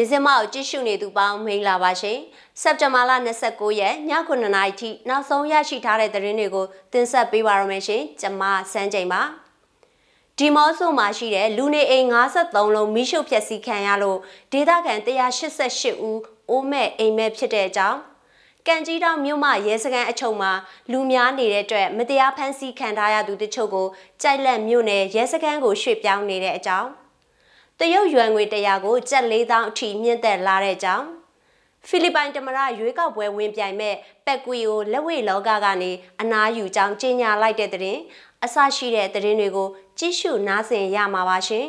ရေစင်မကိုကြည့်ရှုနေသူပေါင်းမင်္ဂလာပါရှင်စက်တင်ဘာလ29ရက်ည9:00နာရီထိနောက်ဆုံးရရှိထားတဲ့သတင်းတွေကိုတင်ဆက်ပေးပါရမယ်ရှင်ကျွန်မစန်းချိန်ပါဒီမော့ဆိုမှာရှိတဲ့လူနေအိမ်53လုံးမိရှုဖျက်ဆီးခံရလို့ဒေသခံ188ဦးအိုးမဲ့အိမ်မဲ့ဖြစ်တဲ့အကြောင်းကံကြီးတောင်မြို့မှာရဲစခန်းအချုံမှာလူများနေတဲ့အတွက်မတရားဖမ်းဆီးခံထားရသူတချို့ကိုကြိုက်လက်မြို့နယ်ရဲစခန်းကိုရွှေ့ပြောင်းနေတဲ့အကြောင်း တရုတ်ယွမ်ငွေ100ကိုကျပ်4000အထိမြင့်တက်လာတဲ့အကြောင်းဖိလစ်ပိုင်တမရရွေးကောက်ပွဲဝင်ပြိုင်မဲ့ပက်ကွီကိုလက်ဝဲလောကကနေအနားယူကြောင်းကြေညာလိုက်တဲ့တဲ့အဆရှိတဲ့သတင်းတွေကိုကြည့်ရှုနားဆင်ရမှာပါရှင်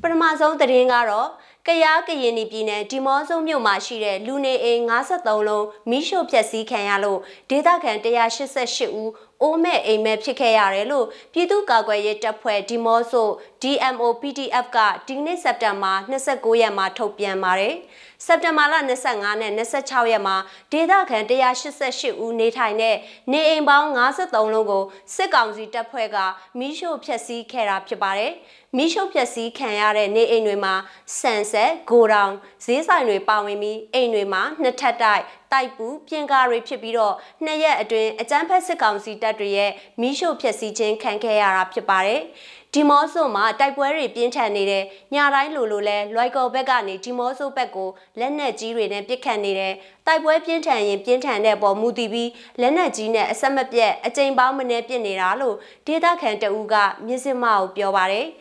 ပထမဆုံးသတင်းကတော့ကရားကရင်ပြည်နယ်ဒီမော့ဆုံမြို့မှာရှိတဲ့လူနေအိမ်53လုံးမိရှုဖျက်ဆီးခံရလို့ဒေသခံ188ဦးအိုးမဲ့အိမ်မဲ့ဖြစ်ခဲ့ရတယ်လို့ပြည်သူ့ကာကွယ်ရေးတပ်ဖွဲ့ဒီမော့ဆို DMO PDF ကဒီနေ့စက်တင်ဘာ29ရက်မှာထုတ်ပြန်ပါတယ်။စက်တင်ဘာလ25နဲ့26ရက်မှာဒေသခံ188ဦးနေထိုင်တဲ့နေအိမ်ပေါင်း53လုံးကိုစစ်ကောင်စီတပ်ဖွဲ့ကမီးရှို့ဖျက်ဆီးခဲ့တာဖြစ်ပါတယ်။မီးရှို့ဖျက်ဆီးခံရတဲ့နေအိမ်တွေမှာဆန်ဆက်ဂိုဒေါင်ဈေးဆိုင်တွေပါဝင်ပြီးအိမ်တွေမှာနှစ်ထပ်တိုက် တိုက်ပူပြင်ကားတွေဖြစ်ပြီးတော့နှစ်ရက်အတွင်းအကြမ်းဖက်စစ်ကောင်စီတပ်တွေရဲ့မီးရှို့ဖျက်ဆီးခြင်းခံခဲ့ရတာဖြစ်ပါတယ်။ဒီမော့ဆိုမှာတိုက်ပွဲတွေပြင်းထန်နေတဲ့ညတိုင်းလိုလိုလဲလွိုက်ကော်ဘက်ကနေဒီမော့ဆိုဘက်ကိုလက်နက်ကြီးတွေနဲ့ပစ်ခတ်နေတဲ့တိုက်ပွဲပြင်းထန်ရင်ပြင်းထန်တဲ့ပေါ်မူတည်ပြီးလက်နက်ကြီးနဲ့အဆက်မပြတ်အကြိမ်ပေါင်းမနေပစ်နေတာလို့ဒေသခံတအူးကမြစ်စမကိုပြောပါတယ်။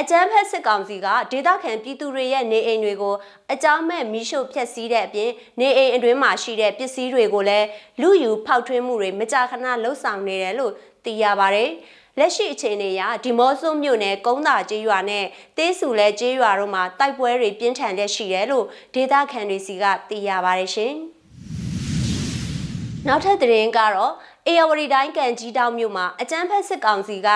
အကြမ်းဖက်စစ်ကောင်စီကဒေသခံပြည်သူတွေရဲ့နေအိမ်တွေကိုအကြောင်းမဲ့မီးရှို့ဖျက်ဆီးတဲ့အပြင်နေအိမ်အတွင်းမှာရှိတဲ့ပစ္စည်းတွေကိုလည်းလူယူဖောက်ထွင်းမှုတွေမကြာခဏလှုပ်ဆောင်နေတယ်လို့သိရပါတယ်။လက်ရှိအခြေအနေအရဒီမော့ဆိုမြို့နယ်ကုန်းသာကျေးရွာနဲ့တေးစုလဲကျေးရွာတို့မှာတိုက်ပွဲတွေပြင်းထန်လက်ရှိတယ်လို့ဒေသခံတွေစီကသိရပါတယ်ရှင်။နောက်ထပ်သတင်းကတော့ အေယဝတီတိုင်းကံကြီးတောင်မြို့မှာအကြမ်းဖက်စစ်ကောင်စီက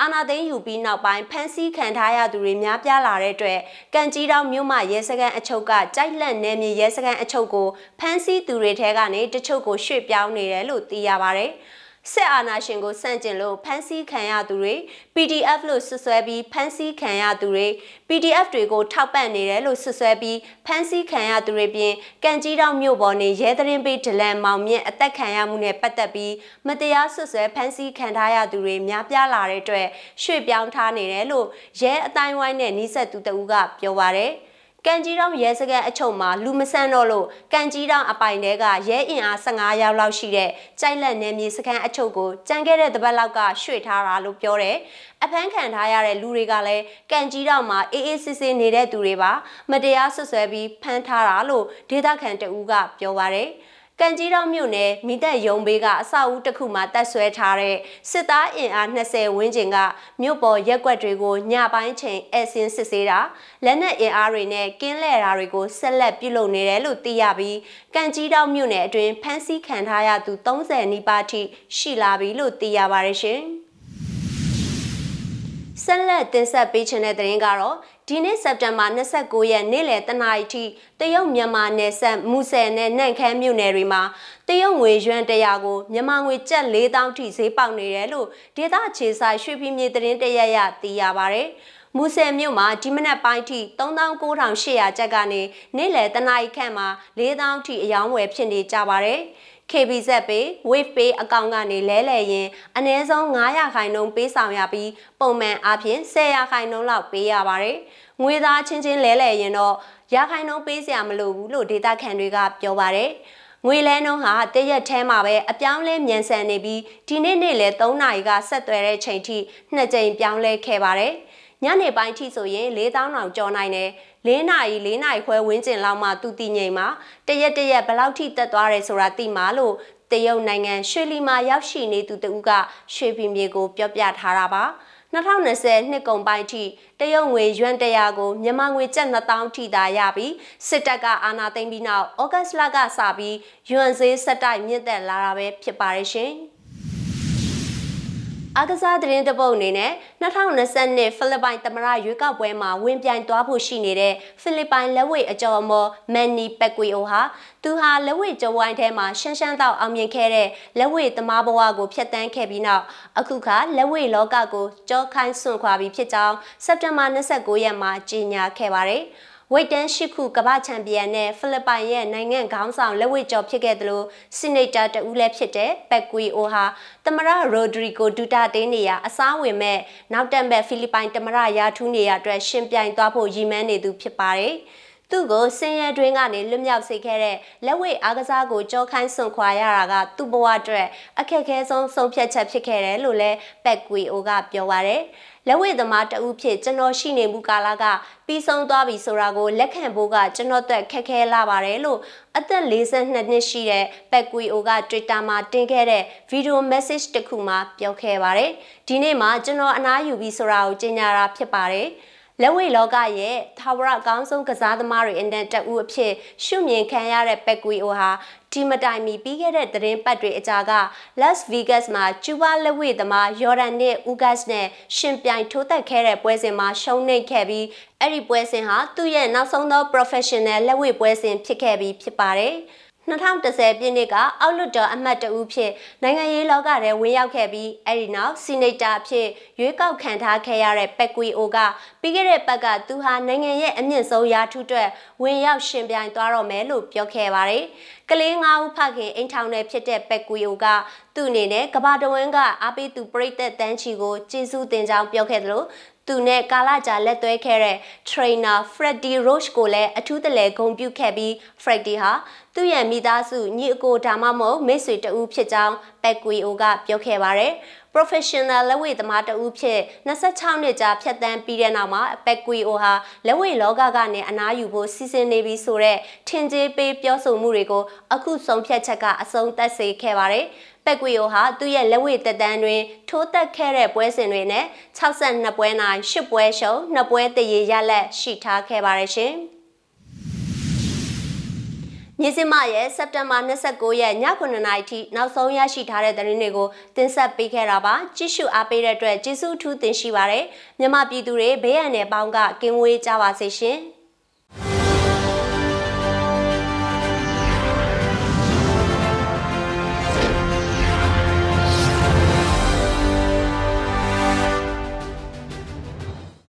အာနာသိန်းယူပြီးနောက်ပိုင်းဖမ်းဆီးခံထားရသူတွေများပြားလာတဲ့အတွက်ကံကြီးတောင်မြို့မှာရဲစခန်းအချုပ်ကကြိုက်လက်နယ်မြေရဲစခန်းအချုပ်ကိုဖမ်းဆီးသူတွေထဲကနေတချို့ကိုရွှေ့ပြောင်းနေတယ်လို့သိရပါဗျ။ စစ်အာဏာရှင်ကိုစန့်ကျင်လို့ဖမ်းဆီးခံရသူတွေ PDF လို့ဆွဆွဲပြီးဖမ်းဆီးခံရသူတွေ PDF တွေကိုထောက်ပံ့နေတယ်လို့ဆွဆွဲပြီးဖမ်းဆီးခံရသူတွေပြင်ကံကြီးတောင်မြို့ပေါ်နေရဲသတင်းပေးဒလန်မောင်မြင့်အသက်ခံရမှုနဲ့ပတ်သက်ပြီးမတရားဆွဆွဲဖမ်းဆီးခံထားရသူတွေများပြားလာတဲ့အတွက်ရွှေ့ပြောင်းထားနေတယ်လို့ရဲအတိုင်းဝိုင်းနဲ့နှိဆက်သူတဦးကပြောပါရယ်။ ကံကြီးတောင်ရဲစခန်းအချုပ်မှာလူမဆန်းတော့လို့ကံကြီးတောင်အပိုင်တဲကရဲအင်အား15ရောက်လောက်ရှိတဲ့ကြိုက်လက်နယ်မြေစခန်းအချုပ်ကိုကြံခဲ့တဲ့တပတ်လောက်ကရွှေ့ထားတာလို့ပြောတယ်။အဖမ်းခံထားရတဲ့လူတွေကလည်းကံကြီးတောင်မှာအေးအေးဆေးဆေးနေတဲ့သူတွေပါမတရားဆွဆွဲပြီးဖမ်းထားတာလို့ဒေသခံတဦးကပြောပါရယ်။ ကံကြီးတောင်မြို့နယ်မိသက်ရုံဘေးကအဆောက်အဦတစ်ခုမှာတပ်ဆွဲထားတဲ့စစ်သားအင်အား20ဝန်းကျင်ကမြို့ပေါ်ရက်ွက်တွေကိုညပိုင်းချိန်အဆင်းစစ်ဆေးတာလက်နက်အင်အားတွေနဲ့ကင်းလှည့်တာတွေကိုဆက်လက်ပြုလုပ်နေတယ်လို့သိရပြီးကံကြီးတောင်မြို့နယ်အတွင်းဖမ်းဆီးခံထားရသူ30နီးပါးထိရှိလာပြီလို့သိရပါတယ်ရှင်။ဆက်လက်တင်ဆက်ပေးချင်တဲ့သတင်းကတော့ ဒီနေ့စက်တင်ဘာ29ရက်နေ့လယ်တနာရီထိတရုတ်မြန်မာနယ်စပ်မူဆယ်နဲ့နန့်ခမ်းမြို့နယ်တွေမှာတရုတ်ငွေရွှန်းတရာကိုမြန်မာငွေကျပ်4000ထိဈေးပေါက်နေတယ်လို့ဒေသခြေဆိုင်ရွှေပြည်မြေသတင်းတရရသိရပါဗျ။မူဆယ်မြို့မှာဒီမနက်ပိုင်းထိ39,800ကျပ်ကနေနေ့လယ်တနာရီခန့်မှာ4000ထိအယောင်းဝယ်ဖြစ်နေကြပါတယ်။ KBZ Pay, Wave Pay အကောင့်ကနေလဲလှယ်ရင်အနည်းဆုံး900ခိုင်နှုန်းပေးဆောင်ရပြီးပုံမှန်အားဖြင့်1000ခိုင်နှုန်းလောက်ပေးရပါတယ်။ငွေသားချင်းချင်းလဲလှယ်ရင်တော့ရာခိုင်နှုန်းပေးစရာမလိုဘူးလို့ဒေတာခန်တွေကပြောပါတယ်။ငွေလဲနှုန်းဟာတရက်ထဲမှာပဲအပြောင်းလဲမြန်ဆန်နေပြီးဒီနေ့နေ့လဲ3နာရီကဆက်သွယ်တဲ့ချိန်ထိနှစ်ကြိမ်ပြောင်းလဲခဲ့ပါတယ်။ ညနေပိုင်းထိဆိုရင်4000တောင်ကျော်နိုင်တယ်၄နာရီ၄နာရီခွဲဝန်းကျင်လောက်မှသူတည်ငြိမ်မှာတရက်တရက်ဘယ်လောက်ထိတက်သွားတယ်ဆိုတာသိမှာလို့တရုတ်နိုင်ငံရွှေလီမှာရောက်ရှိနေသူတဦးကရွှေပြည်မြေကိုပြောပြထားတာပါ2020နှစ်ကုန်ပိုင်းထိတရုတ်ငွေယွမ်တရာကိုမြန်မာငွေကျပ်2000ထိသာရပြီးစစ်တပ်ကအာဏာသိမ်းပြီးနောက်ဩဂတ်လကစပြီးယွမ်ဈေးဆက်တိုက်မြင့်တက်လာတာပဲဖြစ်ပါရဲ့ရှင်။ အားကစားသတင်းတပုတ်အနေနဲ့2022ဖိလစ်ပိုင်သမ္မတရွေးကောက်ပွဲမှာဝင်ပြိုင်သွားဖို့ရှိနေတဲ့ဖိလစ်ပိုင်လက်ဝှေ့အကျော်အမော်မန်နီပက်ကွီအိုဟာသူဟာလက်ဝှေ့ကျော်ဝိုင်းထဲမှာရှမ်းရှမ်းတော့အောင်မြင်ခဲ့တဲ့လက်ဝှေ့သမားဘဝကိုဖျက်ဆီးခဲ့ပြီးနောက်အခုခါလက်ဝှေ့လောကကိုကြောခိုင်းစွန့်ခွာပြီးဖြစ်ကြောင်းစက်တင်ဘာ29ရက်မှာကြေညာခဲ့ပါတယ်။ ဝိတ်တန်းရှိခုကမ္ဘာချန်ပီယံနဲ့ဖိလစ်ပိုင်ရဲ့နိုင်ငံခေါင်းဆောင်လက်ဝှေ့ကျော်ဖြစ်ခဲ့သလိုစီနိတာတဦးလည်းဖြစ်တဲ့ပက်ကွီအိုဟာသမရရိုဒရီဂိုဒူတာတေးနေရအစားဝင်မဲ့နောက်တက်မဲ့ဖိလစ်ပိုင်သမရရာထူးနေရအတွက်ရှင်ပြိုင်သွားဖို့ရည်မှန်းနေသူဖြစ်ပါတယ်။ သူ့ကိုစင်ရဲတွင်းကနေလွတ်မြောက်စေခဲ့တဲ့လက်ဝဲအားကစားကိုကြောခိုင်းစွန်ခွာရတာကသူ့ဘဝအတွက်အခက်အခဲဆုံးဆုံးဖြတ်ချက်ဖြစ်ခဲ့တယ်လို့လည်းပက်ကွီအိုကပြောပါရယ်လက်ဝဲသမားတဦးဖြစ်ကျွန်တော်ရှိနေမှုကာလကပြီးဆုံးသွားပြီဆိုတာကိုလက်ခံဖို့ကကျွန်တော်အတွက်ခက်ခဲလာပါတယ်လို့အသက်42နှစ်ရှိတဲ့ပက်ကွီအိုက Twitter မှာတင်ခဲ့တဲ့ဗီဒီယို message တစ်ခုမှာပြောခဲ့ပါတယ်ဒီနေ့မှာကျွန်တော်အနားယူပြီးဆိုတာကိုကြေညာတာဖြစ်ပါတယ် လက်ဝဲလောကရဲ့သာဝရအကောင်းဆုံးကစားသမားတွေအင်တန်တက်ဦးအဖြစ်ရှုမြင်ခံရတဲ့ပက်ကွီအိုဟာဒီမတိုင်မီပြီးခဲ့တဲ့သတင်းပတ်တွေအကြာက Las Vegas မှာကျူဘာလက်ဝဲသမားယော်ဒန်နဲ့ဥဂတ်စ်နဲ့ရှင်ပြိုင်ထိုးသက်ခဲ့တဲ့ပွဲစဉ်မှာရှုံးနိမ့်ခဲ့ပြီးအဲ့ဒီပွဲစဉ်ဟာသူ့ရဲ့နောက်ဆုံးသော professional လက်ဝဲပွဲစဉ်ဖြစ်ခဲ့ပြီးဖြစ်ပါတယ်။ 2010ပြည့်နှစ်ကအောက်လွတ်တော်အမတ်တဦးဖြစ်နိုင်ငံရေးလောကထဲဝင်ရောက်ခဲ့ပြီးအဲ့ဒီနောက်စီနိတာအဖြစ်ရွေးကောက်ခံထားခဲ့ရတဲ့ပက်ကွီအိုကပြီးခဲ့တဲ့ပတ်ကသူဟာနိုင်ငံရဲ့အမြင့်ဆုံးရာထူးအတွက်ဝင်ရောက်ရှင်ပြိုင်သွားတော့မယ်လို့ပြောခဲ့ပါတယ်။ကလေး၅ဦးဖခင်အိမ်ထောင်နယ်ဖြစ်တဲ့ပက်ကွီအိုကသူ့အနေနဲ့ကဘာတဝင်းကအားပေးသူပြိသက်တန်းချီကိုကျေးဇူးတင်ကြောင်းပြောခဲ့သလို သူနဲ့ကာလာကြာလက်သွဲခဲ့တဲ့ trainer Freddy Roach ကိုလည်းအထူးတလဲဂုဏ်ပြုခဲ့ပြီး Freddy ဟာသူ့ရဲ့မိသားစုညီအကိုဒါမှမဟုတ်မိတ်ဆွေတဦးဖြစ်ကြောင်းပက်ကွီအိုကပြောခဲ့ပါတယ်။ professional လက်ဝဲသမားတဦးဖြစ်26နှစ်ကြာဖြတ်သန်းပြီးတဲ့နောက်မှာပက်ကွီအိုဟာလက်ဝဲလောကကနေအနားယူဖို့စီစဉ်နေပြီဆိုတော့ထင်ကြေးပေးပြောဆိုမှုတွေကိုအခုဆုံးဖြတ်ချက်ကအဆုံးသတ်စေခဲ့ပါတယ်။ပက်ကွီယိုဟာသူ့ရဲ့လက်ဝဲတက်တန်းတွင်ထိုးတက်ခဲ့တဲ့ပွဲစဉ်တွေနဲ့62ပွဲနိုင်10ပွဲရှုံး2ပွဲတရေရလက်ရှိထားခဲ့ပါတယ်ရှင်။ မြစည်းမရဲ့စက်တင်ဘာ29ရက်ည9:00နာရီထိနောက်ဆုံးရရှိထားတဲ့သတင်းတွေကိုတင်ဆက်ပေးခဲ့တာပါကြည့်ရှုအားပေးတဲ့အတွက်ကျေးဇူးထူးတင်ရှိပါတယ်မြမပြည်သူတွေဘေးရန်နယ်ပေါင်းကကင်းဝေးကြပါစေရှင်။